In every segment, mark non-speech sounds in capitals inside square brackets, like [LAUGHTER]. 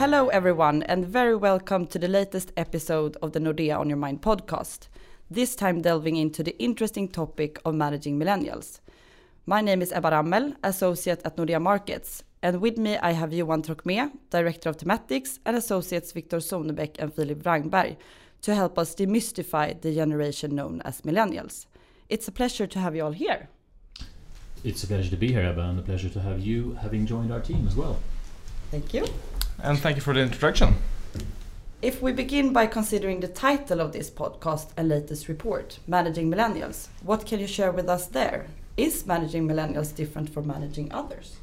Hello, everyone, and very welcome to the latest episode of the Nordea on Your Mind podcast. This time delving into the interesting topic of managing millennials. My name is Ebba Rammel, associate at Nordea Markets, and with me I have Johan Trocmé, director of thematics, and associates Victor Sonebeck and Philip Wrangberg to help us demystify the generation known as millennials. It's a pleasure to have you all here. It's a pleasure to be here, Ebba, and a pleasure to have you having joined our team as well. Thank you. And thank you for the introduction. If we begin by considering the title of this podcast and latest report, Managing Millennials, what can you share with us there? Is managing millennials different from managing others?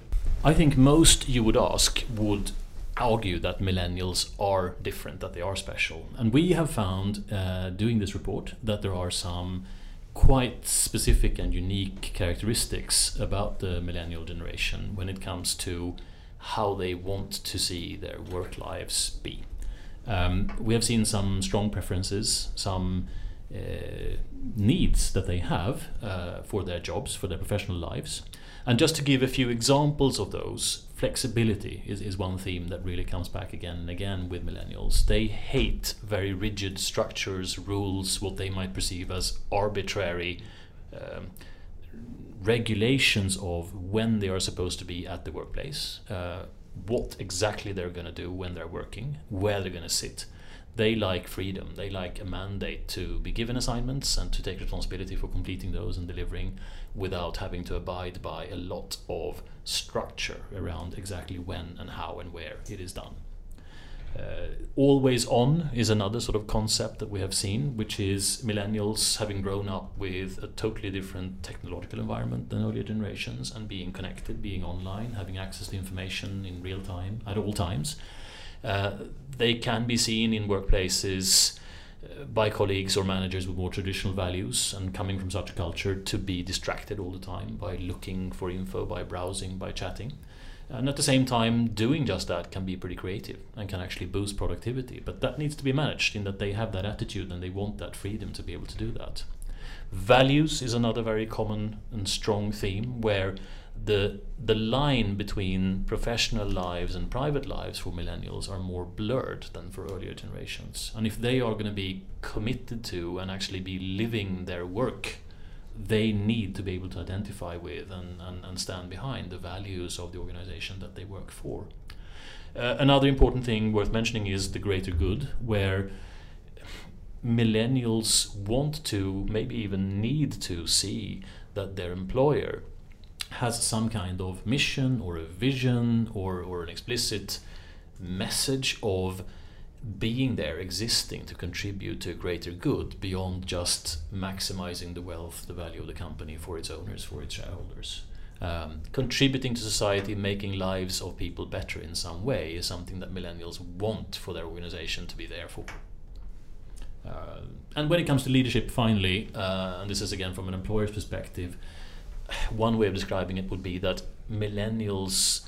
I think most you would ask would argue that millennials are different, that they are special. And we have found, uh, doing this report, that there are some quite specific and unique characteristics about the millennial generation when it comes to how they want to see their work lives be. Um, we have seen some strong preferences, some uh, needs that they have uh, for their jobs, for their professional lives. And just to give a few examples of those, flexibility is, is one theme that really comes back again and again with millennials. They hate very rigid structures, rules, what they might perceive as arbitrary um, regulations of when they are supposed to be at the workplace, uh, what exactly they're going to do when they're working, where they're going to sit. They like freedom. They like a mandate to be given assignments and to take responsibility for completing those and delivering without having to abide by a lot of structure around exactly when and how and where it is done. Uh, always on is another sort of concept that we have seen, which is millennials having grown up with a totally different technological environment than earlier generations and being connected, being online, having access to information in real time at all times. Uh, they can be seen in workplaces uh, by colleagues or managers with more traditional values and coming from such a culture to be distracted all the time by looking for info, by browsing, by chatting. And at the same time, doing just that can be pretty creative and can actually boost productivity. But that needs to be managed in that they have that attitude and they want that freedom to be able to do that. Values is another very common and strong theme where the the line between professional lives and private lives for millennials are more blurred than for earlier generations. And if they are going to be committed to and actually be living their work they need to be able to identify with and, and, and stand behind the values of the organization that they work for. Uh, another important thing worth mentioning is the greater good, where millennials want to, maybe even need to, see that their employer has some kind of mission or a vision or, or an explicit message of being there, existing to contribute to a greater good beyond just maximizing the wealth, the value of the company for its owners, for its shareholders. Um, contributing to society, making lives of people better in some way is something that millennials want for their organization to be there for. Uh, and when it comes to leadership, finally, uh, and this is again from an employer's perspective, [SIGHS] one way of describing it would be that millennials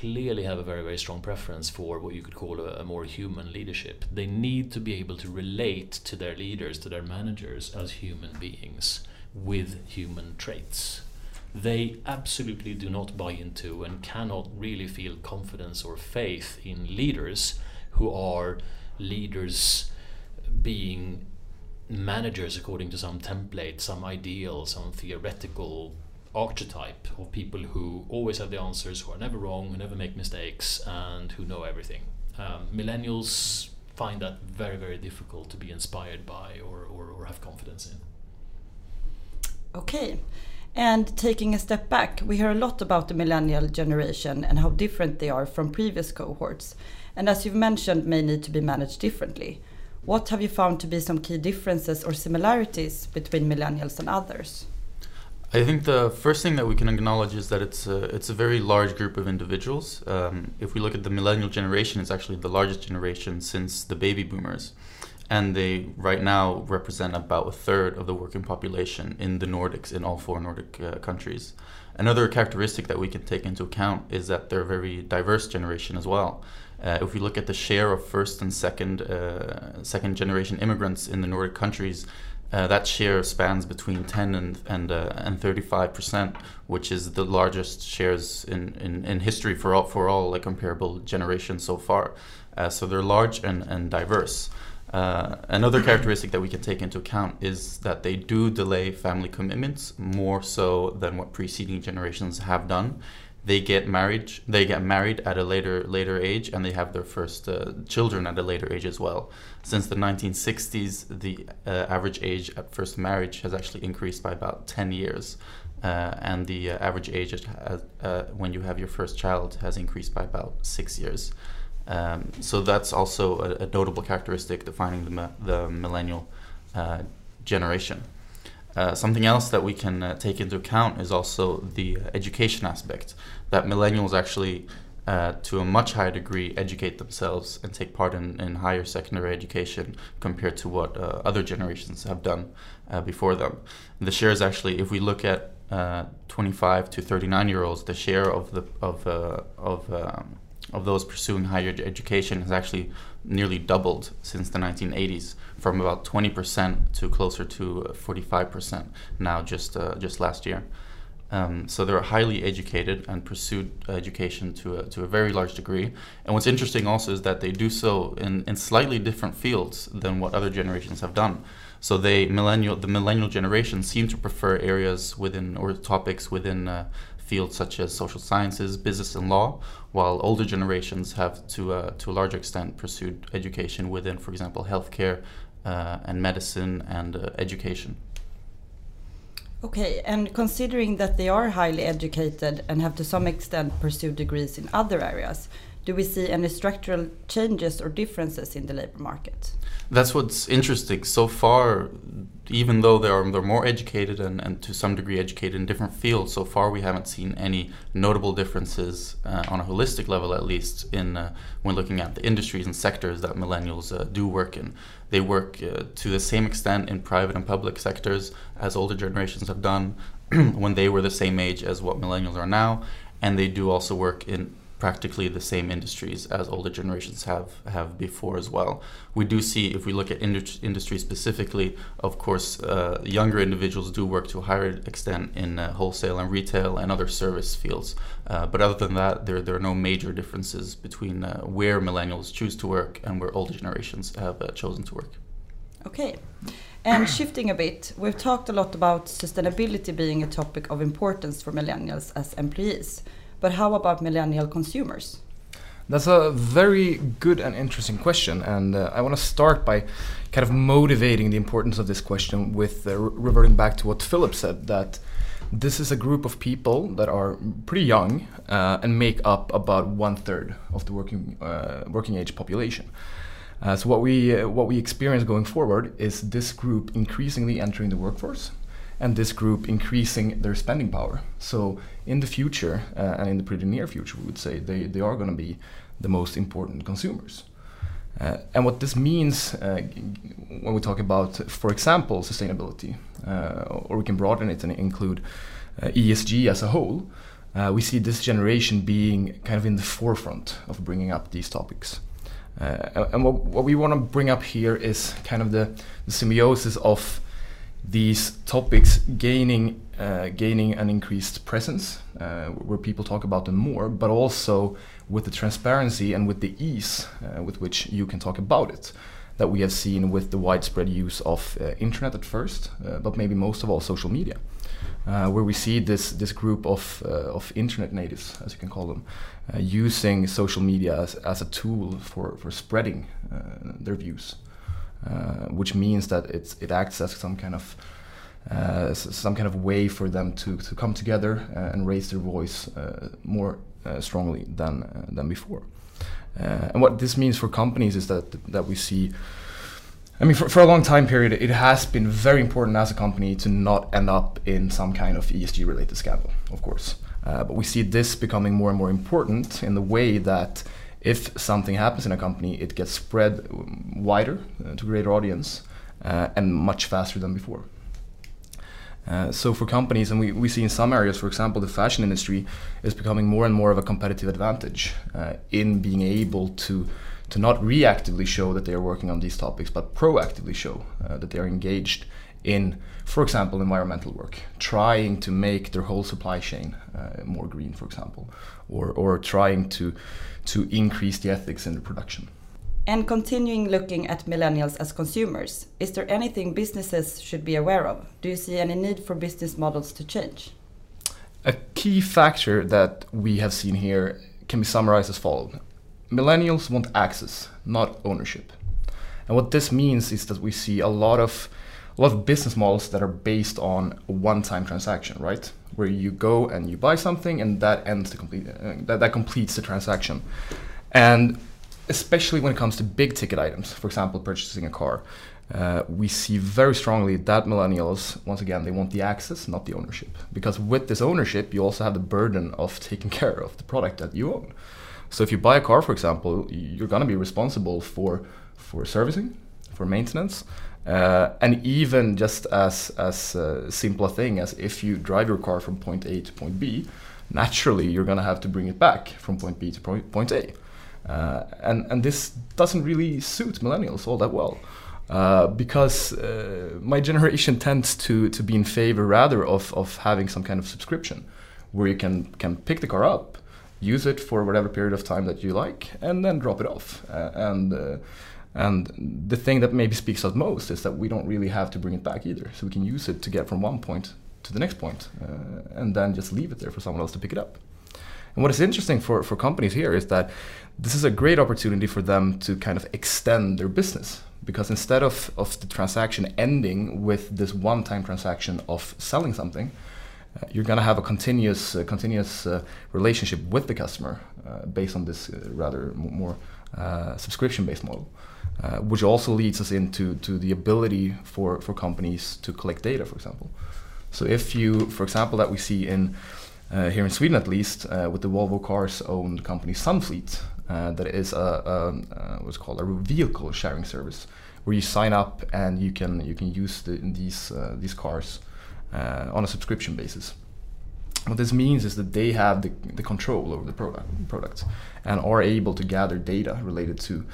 clearly have a very, very strong preference for what you could call a, a, more human leadership. They need to be able to relate to their leaders, to their managers, as human beings with human traits. They absolutely do not buy into and cannot really feel confidence or faith in leaders who are leaders being managers according to some template, some ideal, some theoretical archetype of people who always have the answers, who are never wrong, who never make mistakes, and who know everything. Um, millennials find that very, very difficult to be inspired by or, or, or have confidence in. Okay. And taking a step back, we hear a lot about the millennial generation and how different they are from previous cohorts. And as you've mentioned, may need to be managed differently. What have you found to be some key differences or similarities between millennials and others? I think the first thing that we can acknowledge is that it's a, it's a very large group of individuals. Um, if we look at the millennial generation, it's actually the largest generation since the baby boomers. And they right now represent about a third of the working population in the Nordics, in all four Nordic uh, countries. Another characteristic that we can take into account is that they're a very diverse generation as well. Uh, if we look at the share of first and second uh, second generation immigrants in the Nordic countries, uh, that share spans between 10 and and, uh, and 35 percent, which is the largest shares in, in, in history for all for all like comparable generations so far. Uh, so they're large and, and diverse. Uh, another characteristic that we can take into account is that they do delay family commitments more so than what preceding generations have done. They get married. They get married at a later later age, and they have their first uh, children at a later age as well. Since the 1960s, the uh, average age at first marriage has actually increased by about 10 years, uh, and the uh, average age at, uh, when you have your first child has increased by about six years. Um, so that's also a, a, notable characteristic defining the, the millennial uh, generation. Uh, something else that we can uh, take into account is also the education aspect. That millennials actually, uh, to a much higher degree, educate themselves and take part in, in higher secondary education compared to what uh, other generations have done uh, before them. And the share is actually, if we look at 25 to 39 year olds, the share of the of of um, of those pursuing higher education has actually nearly doubled since the 1980s, from about 20% to closer to 45% now, just uh, just last year. Um, so they're highly educated and pursued education to a, to a very large degree. And what's interesting also is that they do so in, in slightly different fields than what other generations have done. So they millennial the millennial generation seem to prefer areas within or topics within uh, fields such as social sciences, business, and law, while older generations have, to, uh, to a large extent, pursued education within, for example, healthcare uh, and medicine and uh, education. Okay, and considering that they are highly educated and have to some extent pursued degrees in other areas, do we see any structural changes or differences in the labor market? That's what's interesting. So far, even though they are they're more educated and, and to some degree educated in different fields, so far we haven't seen any notable differences uh, on a holistic level, at least in uh, when looking at the industries and sectors that millennials uh, do work in. They work uh, to the same extent in private and public sectors as older generations have done [CLEARS THROAT] when they were the same age as what millennials are now, and they do also work in practically the same industries as older generations have have before as well. We do see, if we look at industry, industry specifically, of course, uh, younger individuals do work to a higher extent in uh, wholesale and retail and other service fields. Uh, but other than that, there, there are no major differences between uh, where millennials choose to work and where older generations have uh, chosen to work. Okay. And shifting a bit, we've talked a lot about sustainability being a topic of importance for millennials as employees. But how about millennial consumers? That's a very good and interesting question, and uh, I want to start by kind of motivating the importance of this question with uh, re reverting back to what Philip said that this is a group of people that are pretty young uh, and make up about one third of the working uh, working age population. Uh, so what we uh, what we experience going forward is this group increasingly entering the workforce and this group increasing their spending power. So in the future, uh, and in the pretty near future, we would say they, they are going to be the most important consumers. Uh, and what this means uh, when we talk about, for example, sustainability, uh, or we can broaden it and include uh, ESG as a whole, uh, we see this generation being kind of in the forefront of bringing up these topics. and what, what we want to bring up here is kind of the, the symbiosis of these topics gaining uh, gaining an increased presence uh, where people talk about them more, but also with the transparency and with the ease uh, with which you can talk about it that we have seen with the widespread use of uh, internet at first, uh, but maybe most of all social media. Uh, where we see this this group of of internet natives, as you can call them, using social media as, as a tool for for spreading their views. Uh, which means that it's, it acts as some kind of uh, some kind of way for them to, to come together uh, and raise their voice more strongly than than before. and what this means for companies is that that we see. I mean, for, for a long time period, it has been very important as a company to not end up in some kind of ESG related scandal, of course. Uh, but we see this becoming more and more important in the way that if something happens in a company, it gets spread wider uh, to greater audience uh, and much faster than before. Uh, so for companies, and we, we see in some areas, for example, the fashion industry is becoming more and more of a competitive advantage uh, in being able to to not reactively show that they are working on these topics, but proactively show uh, that they are engaged in, for example, environmental work, trying to make their whole supply chain uh, more green, for example, or, or trying to, to increase the ethics in the production. And continuing looking at millennials as consumers, is there anything businesses should be aware of? Do you see any need for business models to change? A key factor that we have seen here can be summarized as follows Millennials want access, not ownership. And what this means is that we see a lot of a lot of business models that are based on a one-time transaction, right? Where you go and you buy something, and that ends the complete uh, that, that completes the transaction. And especially when it comes to big ticket items, for example, purchasing a car, uh, we see very strongly that millennials, once again, they want the access, not the ownership. Because with this ownership, you also have the burden of taking [LAUGHS] care of the product that you own. So if you buy a car, for example, you're going to be responsible for for servicing, for maintenance, uh, and even just as as uh, simple a thing as if you drive your car from point A to point B, naturally you're going to have to bring it back from point B to point A, uh, and and this doesn't really suit millennials all that well. Uh, because uh, my generation tends to, to be in favor rather of, of having some kind of subscription where you can, can pick the car up, use it for whatever period of time that you like, and then drop it off. Uh, and uh, and the thing that maybe speaks out most is that we don't really have to bring it back either. So we can use it to get from one point to the next point, uh, and then just leave it there for someone else to pick it up. And what is interesting for, for companies here is that this is a great opportunity for them to kind of extend their business. Because instead of, of the transaction ending with this one time transaction of selling something, uh, you're going to have a continuous, uh, continuous uh, relationship with the customer uh, based on this uh, rather more subscription based model. Uh, which also leads us into to the ability for, for companies to collect data, for example. So if you, for example, that we see in uh, here in Sweden at least, uh, with the Volvo Cars owned company Sunfleet, uh, that is a, a, a, what's called a vehicle sharing service, where you sign up and you can you can use the, these uh, these cars on a subscription basis. What this means is that they have the, the control over the product product and are able to gather data related to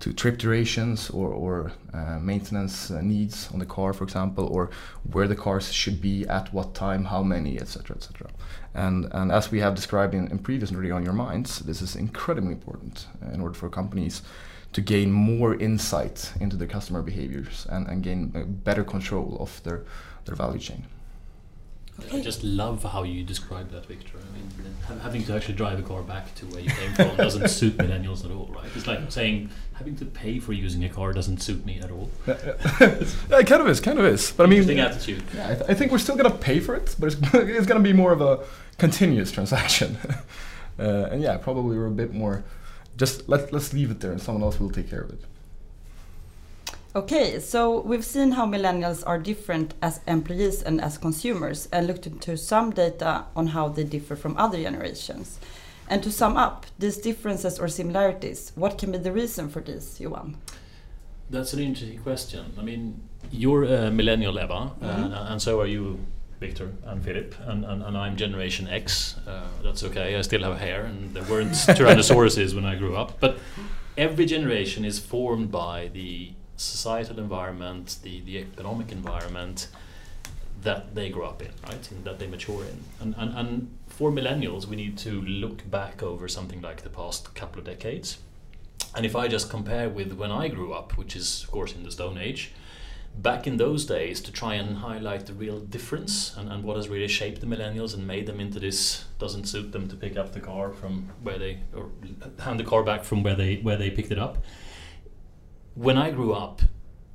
to trip durations or, or uh, maintenance uh, needs on the car, for example, or where the cars should be at what time, how many, etc., etc. And and as we have described in, in previous Nordea on Your Minds, this is incredibly important in order for companies to gain more insight into their customer behaviors and, and gain better control of their, their value chain. I just love how you describe that, Victor. I mean, having to actually drive a car back to where you came from [LAUGHS] doesn't suit millennials at all, right? It's like saying having to pay for using a car doesn't suit me at all. yeah, [LAUGHS] it kind of is, kind of is. But I mean, attitude. Yeah, I, th- I, think we're still gonna pay for it, but it's, [LAUGHS] it's gonna be more of a continuous transaction. uh, and yeah, probably we're a bit more. Just let let's leave it there, and someone else will take care of it. Okay, so we've seen how millennials are different as employees and as consumers and looked into some data on how they differ from other generations. And to sum up these differences or similarities, what can be the reason for this, Johan? That's an interesting question. I mean, you're a millennial, Ebba, mm -hmm. uh, and so are you, Victor and Philip, and, and, and I'm Generation X. Uh, that's okay, I still have hair, and there weren't [LAUGHS] Tyrannosauruses when I grew up. But every generation is formed by the societal environment, the, the economic environment that they grow up in, right? And that they mature in. And, and, and for millennials, we need to look back over something like the past couple of decades. And if I just compare with when I grew up, which is, of course, in the Stone Age, back in those days to try and highlight the real difference and, and what has really shaped the millennials and made them into this doesn't suit them to pick up the car from where they or hand the car back from where they where they picked it up when I grew up,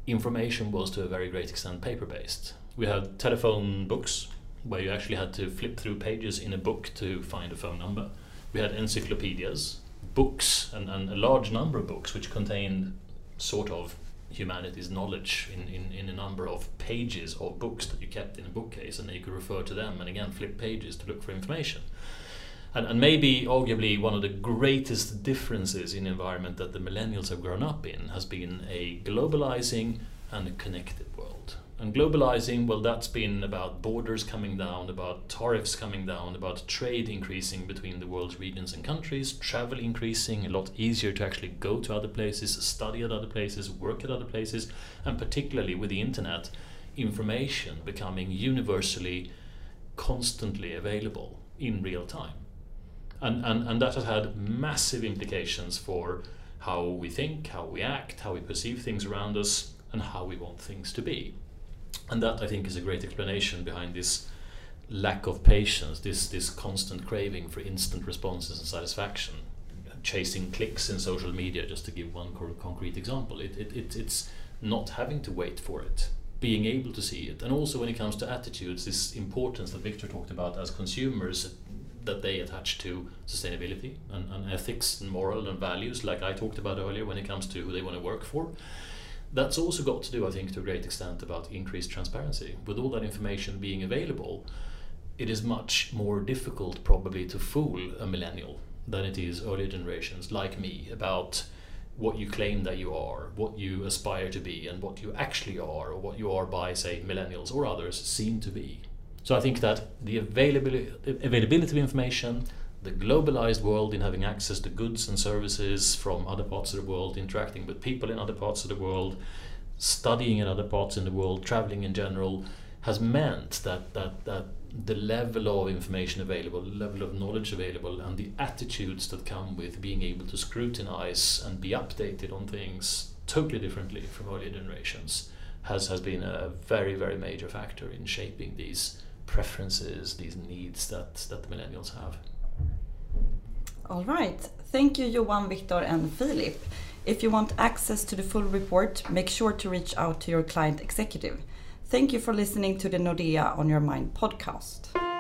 information was to a very great extent paper based. We had telephone books where you actually had to flip through pages in a book to find a phone number. We had encyclopedias, books, and, and a large number of books which contained sort of humanity's knowledge in, in, in a number of pages of books that you kept in a bookcase, and you could refer to them and again flip pages to look for information. And, and maybe, arguably, one of the greatest differences in environment that the millennials have grown up in has been a globalizing and a connected world. And globalizing, well, that's been about borders coming down, about tariffs coming down, about trade increasing between the world's regions and countries, travel increasing, a lot easier to actually go to other places, study at other places, work at other places, and particularly with the internet, information becoming universally, constantly available in real time. And, and, and that has had massive implications for how we think, how we act, how we perceive things around us, and how we want things to be. And that, I think, is a great explanation behind this lack of patience, this, this constant craving for instant responses and satisfaction, chasing clicks in social media, just to give one concrete example. It, it, it, it's not having to wait for it, being able to see it. And also, when it comes to attitudes, this importance that Victor talked about as consumers that they attach to sustainability and, and, ethics and moral and values, like I talked about earlier, when it comes to who they want to work for. That's also got to do, I think, to a great extent about increased transparency. With all that information being available, it is much more difficult, probably, to fool a millennial than it is earlier generations like me about what you claim that you are, what you aspire to be, and what you actually are, or what you are by, say, millennials or others seem to be. So I think that the availability, availability of information, the globalized world in having access to goods and services from other parts of the world, interacting with people in other parts of the world, studying in other parts in the world, traveling in general, has meant that, that, that the level of information available, the level of knowledge available, and the attitudes that come with being able to scrutinize and be updated on things totally differently from earlier generations has, has been a very, very major factor in shaping these preferences, these needs that, that the millennials have. All right. Thank you, Johan, Victor, and Philip. If you want access to the full report, make sure to reach out to your client executive. Thank you for listening to the Nordea on Your Mind podcast.